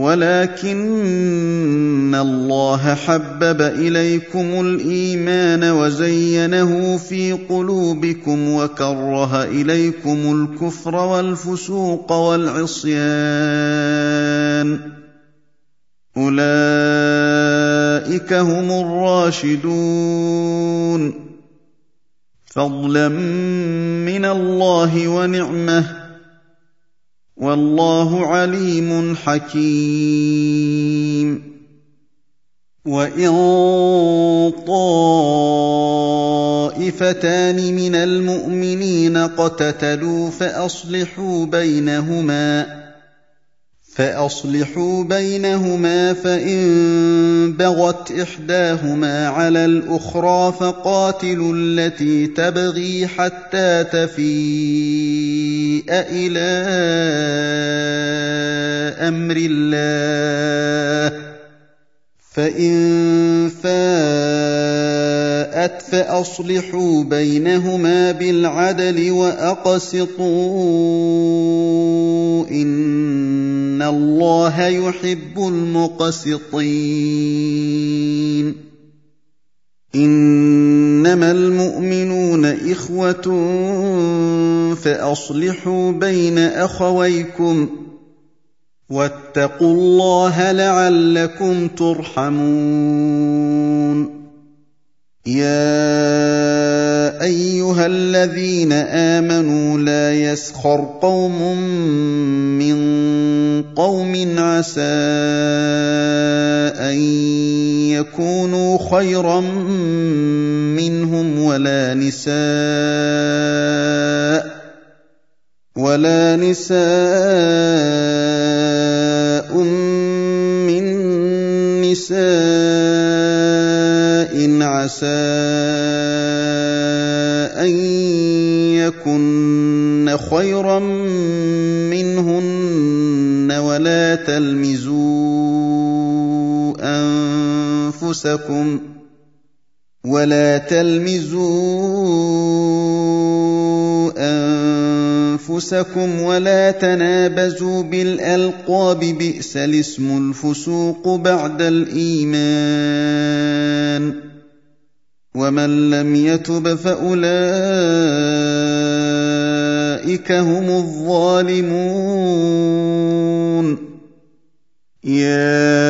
ولكن الله حبب إليكم الإيمان وزينه في قلوبكم وكره إليكم الكفر والفسوق والعصيان. أولئك هم الراشدون. فضلا من الله ونعمة. والله عليم حكيم. وإن طائفتان من المؤمنين اقتتلوا فأصلحوا بينهما فأصلحوا بينهما فإن بغت إحداهما على الأخرى فقاتلوا التي تبغي حتى تفيء إلى أمر الله فان فاءت فاصلحوا بينهما بالعدل واقسطوا ان الله يحب المقسطين إنما المؤمنون إخوة فأصلحوا بين أخويكم واتقوا الله لعلكم ترحمون. يا أيها الذين آمنوا لا يسخر قوم من قوم عسى أن يكونوا خيرا منهم ولا نساء ولا نساء من نساء عسى أن يكن خيرا منهن ولا تلمزوا أنفسكم ولا تلمزوا أنفسكم ولا تنابزوا بالألقاب بئس الاسم الفسوق بعد الإيمان. ومن لم يتب فأولئك هم الظالمون. يا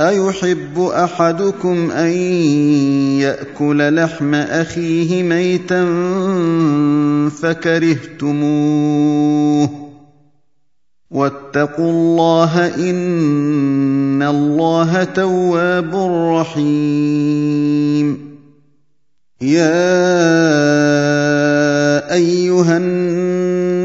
أيحب أحدكم أن يأكل لحم أخيه ميتا فكرهتموه؟ واتقوا الله إن الله تواب رحيم. يا أيها الناس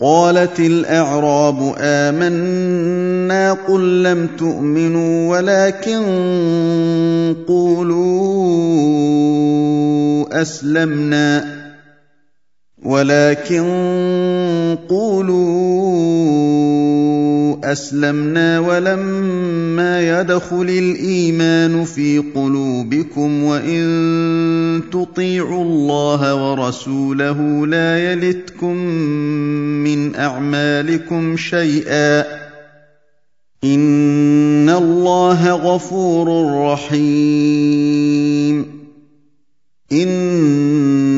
قالت الأعراب آمنا قل لم تؤمنوا ولكن قولوا أسلمنا ولكن قولوا أسلمنا ولما يدخل الإيمان في قلوبكم وإن تطيعوا الله ورسوله لا يلتكم من أعمالكم شيئا إن الله غفور رحيم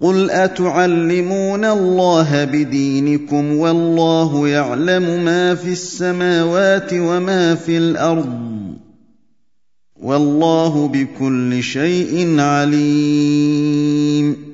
قل اتعلمون الله بدينكم والله يعلم ما في السماوات وما في الأرض والله بكل شيء عليم